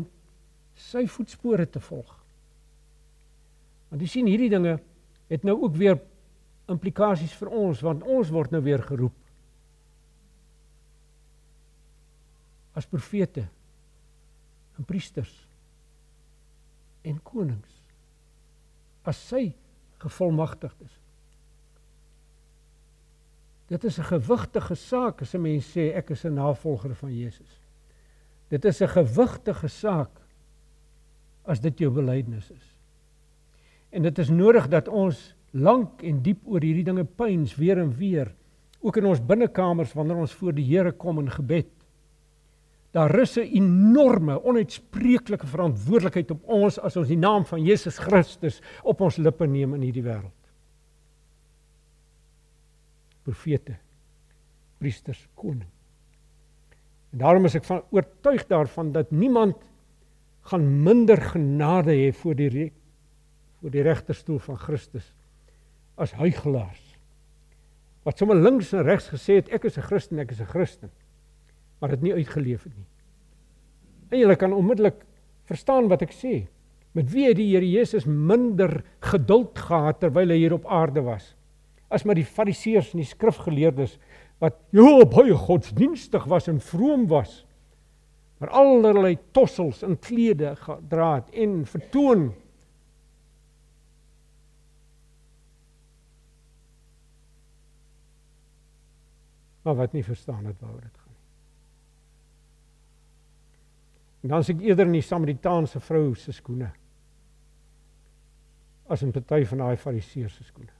sy voetspore te volg. Want jy sien hierdie dinge het nou ook weer implikasies vir ons want ons word nou weer geroep. as profete en priesters en konings as sy gevolmagtigdes. Dit is 'n gewigtige saak as 'n mens sê ek is 'n navolger van Jesus. Dit is 'n gewigtige saak as dit jou belydenis is. En dit is nodig dat ons lank en diep oor hierdie dinge pyns weer en weer, ook in ons binnekamers wanneer ons voor die Here kom in gebed. Daar rus 'n enorme, onuitspreeklike verantwoordelikheid op ons as ons die naam van Jesus Christus op ons lippe neem in hierdie wêreld. Profete, priesters, koning. En daarom is ek van oortuig daarvan dat niemand gaan minder genade hê voor die voor die regterstoel van Christus as huigelaars. Wat sommer links en regs gesê het ek is 'n Christen, ek is 'n Christen maar dit nie uitgeleef het nie. En jy kan onmiddellik verstaan wat ek sê. Met wie het die Here Jesus minder geduld gehad terwyl hy hier op aarde was? As met die Fariseërs en die skrifgeleerdes wat jo baie godsdienstig was en vroom was. Maar allerlei tossels in klede gedra het en vertoon maar wat nie verstaan het waaroor dit gaan. En dan sê ek eerder in die Samaritaanse vrou se skoene as in party van daai fariseërs se skoene.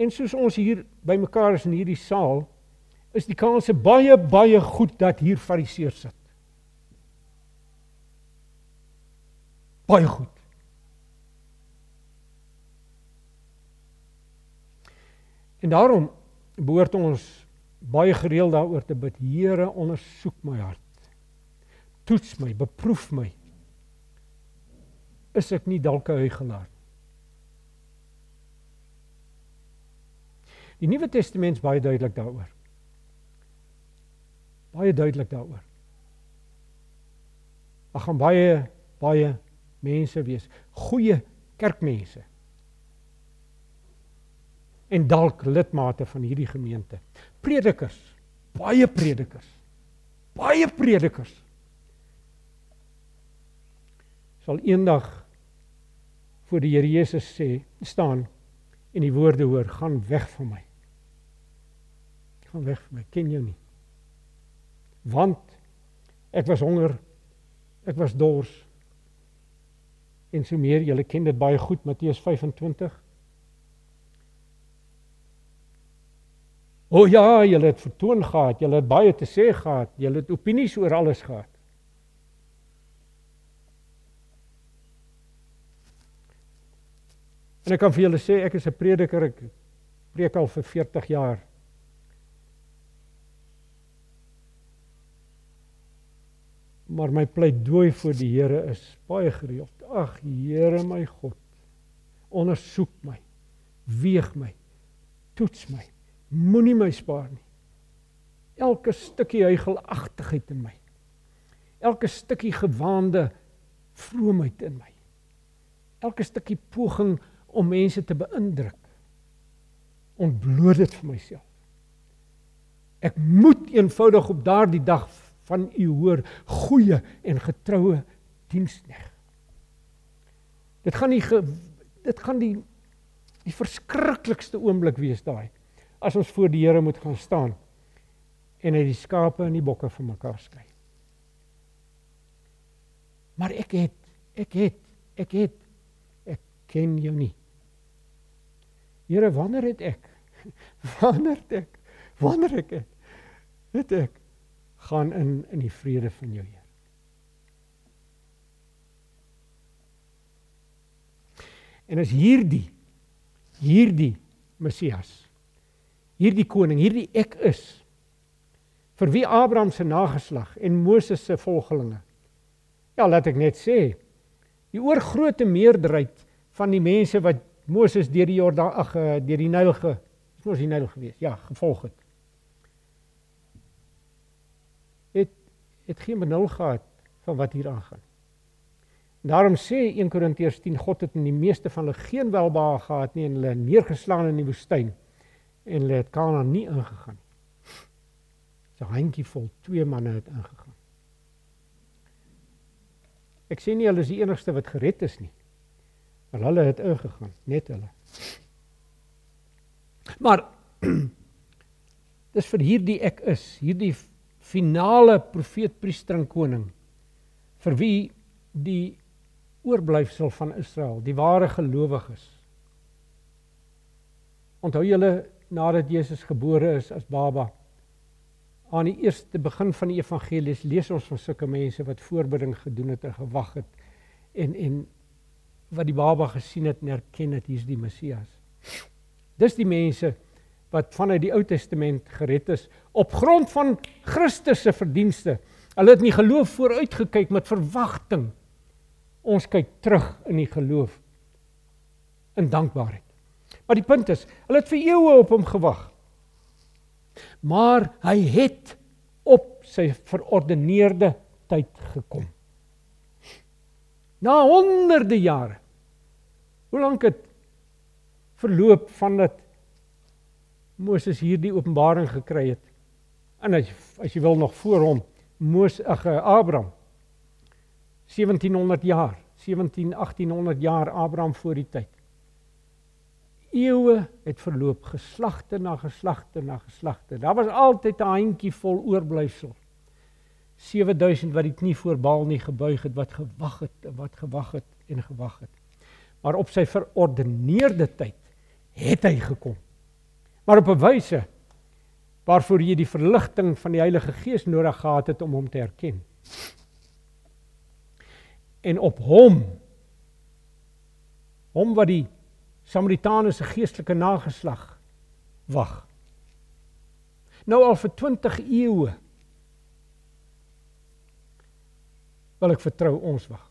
En soos ons hier bymekaar is in hierdie saal, is die kanse baie baie goed dat hier fariseërs sit. Baie goed. En daarom behoort ons baie gereeld daaroor te bid. Here, ondersoek my hart. Toets my, beproef my. Is ek nie dalk 'n huigelaar? Die Nuwe Testament is baie duidelik daaroor. Baie duidelik daaroor. Daar gaan baie baie mense wees, goeie kerkmense. En dalk lidmate van hierdie gemeente predikers, baie predikers. Baie predikers sal eendag voor die Here Jesus sê, staan en die woorde hoor, gaan weg van my. Gaan weg van my, ken jou nie. Want ek was honger, ek was dors. En so meer, julle ken dit baie goed Matteus 25 O oh ja, julle het vertoon gehad, julle het baie te sê gehad, julle het opinies oor alles gehad. En ek kan vir julle sê ek is 'n prediker, ek preek al vir 40 jaar. Maar my pleidooi vir die Here is baie gereeld. Ag Here my God, ondersoek my, weeg my, toets my moenie my spaar nie. Elke stukkie huigelagtigheid in my. Elke stukkie gewaande vroomheid in my. Elke stukkie poging om mense te beïndruk. Ontbloot dit vir myself. Ek moet eenvoudig op daardie dag van u hoor goeie en getroue dienskneg. Dit gaan ge, dit gaan die die verskriklikste oomblik wees daai as ons voor die Here moet gaan staan en hy die skape en die bokke van mekaar skei. Maar ek het ek het ek het ek ken jou nie. Here, wanneer het ek wanneer het ek wanneer ek het, het ek gaan in in die vrede van jou Heer. En as hierdie hierdie Messias hierdie koning, hierdie ek is vir wie Abraham se nageslag en Moses se volgelinge. Ja, laat ek net sê, die oorgrootste meerderheid van die mense wat Moses deur die Jordaan ag eh, deur die Nyl ge is mos die Nyl gewees. Ja, gevolg het. Het geen benul gehad van wat hier aangaan. Daarom sê 1 Korintiërs 10 God het in die meeste van hulle geen welbehaag gehad nie en hulle neergeslaan in die woestyn en hulle het Kanaan nie ingegaan nie. 'n handjievol twee manne het ingegaan. Ek sê nie hulle is die enigste wat gered is nie. Maar hulle het ingegaan, net hulle. Maar dis vir hierdie ek is, hierdie finale profeet priester en koning vir wie die oorblyfsel van Israel, die ware gelowiges. Onthou julle nadat Jesus gebore is as baba aan die eerste begin van die evangelies lees ons van sulke mense wat voorbereiding gedoen het en gewag het en en wat die baba gesien het en erken het hier's die Messias. Dis die mense wat vanuit die Ou Testament gered is op grond van Christus se verdienste. Hulle het nie geloof vooruit gekyk met verwagting. Ons kyk terug in die geloof in dankbaarheid. Maar die punt is, hulle het vir eeue op hom gewag. Maar hy het op sy verordeneerde tyd gekom. Na honderde jare. Hoe lank het verloop van dat Moses hierdie openbaring gekry het? En as as jy wil nog voor hom Moses ag eh, Abraham 1700 jaar, 17 1800 jaar Abraham voor die tyd. Eeue het verloop, geslagte na geslagte na geslagte. Daar was altyd 'n handjie vol oorblyfsel. 7000 wat die knie voor Baal nie gebuig het, wat gewag het, wat gewag het en gewag het. Maar op sy verordeneerde tyd het hy gekom. Maar op 'n wyse waarvoor jy die verligting van die Heilige Gees nodig gehad het om hom te erken. En op hom hom wat die Samaritane se geestelike nageslag wag. Nou al vir 20 eeue wil ek vertrou ons wag.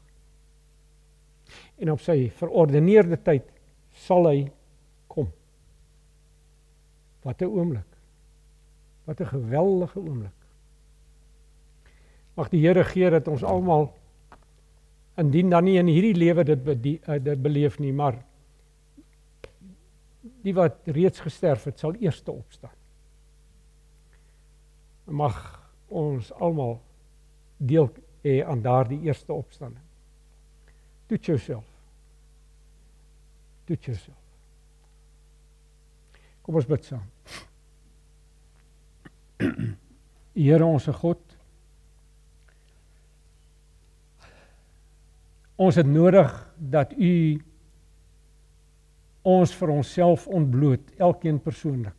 En op sy verordeneerde tyd sal hy kom. Wat 'n oomblik. Wat 'n geweldige oomblik. Mag die Here gee dat ons almal indien dan nie in hierdie lewe dit eh, dit beleef nie, maar die wat reeds gesterf het sal eers opstaan. Mag ons almal deel hê aan daardie eerste opstanding. Toets jouself. Toets jouself. Kom ons bid saam. Here ons God. Ons het nodig dat U ons vir onsself ontbloot, elkeen persoonlik.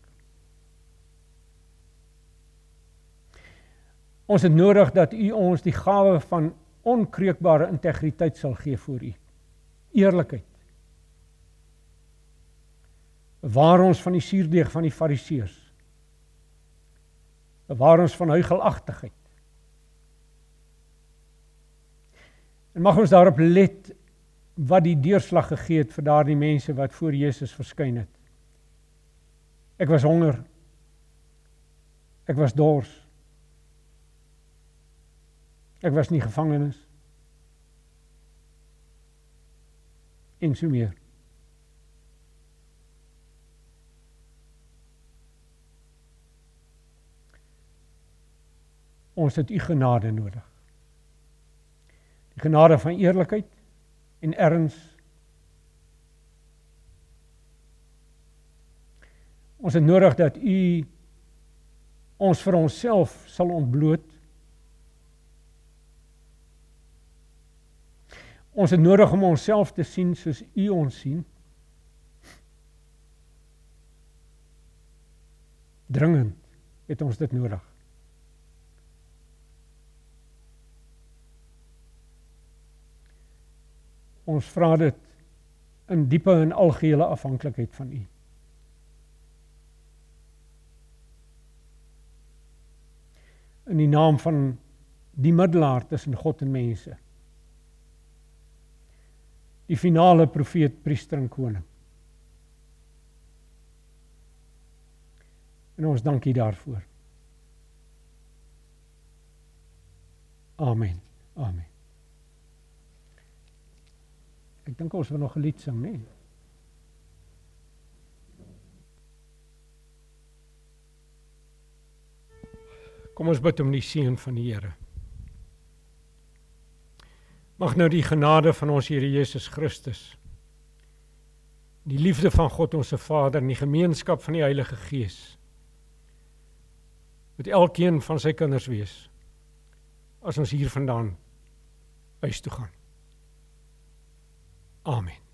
Ons het nodig dat U ons die gawe van onkreukbare integriteit sal gee vir U. Eerlikheid. Waar ons van die suurdeeg van die fariseërs. Waar ons van huigelagtigheid. En mag ons daarop let wat die deurslag gegee het vir daardie mense wat voor Jesus verskyn het. Ek was honger. Ek was dors. Ek was nie gevangenes. En so meer. Ons het u genade nodig. Die genade van eerlikheid en erns. Ons het nodig dat u ons vir onsself sal ontbloot. Ons het nodig om onsself te sien soos u ons sien. Dringend het ons dit nodig. Ons vra dit in diepe en algehele afhanklikheid van U. In die naam van die middelaar tussen God en mense. Die finale profeet, priester en koning. En ons dankie daarvoor. Amen. Amen. Ek dink ons wil nog 'n lied sing, né? Nee? Kom ons bid om die seën van die Here. Mag nou die genade van ons Here Jesus Christus die liefde van God ons se Vader en die gemeenskap van die Heilige Gees met elkeen van sy kinders wees as ons hier vandaan huis toe gaan. Amen.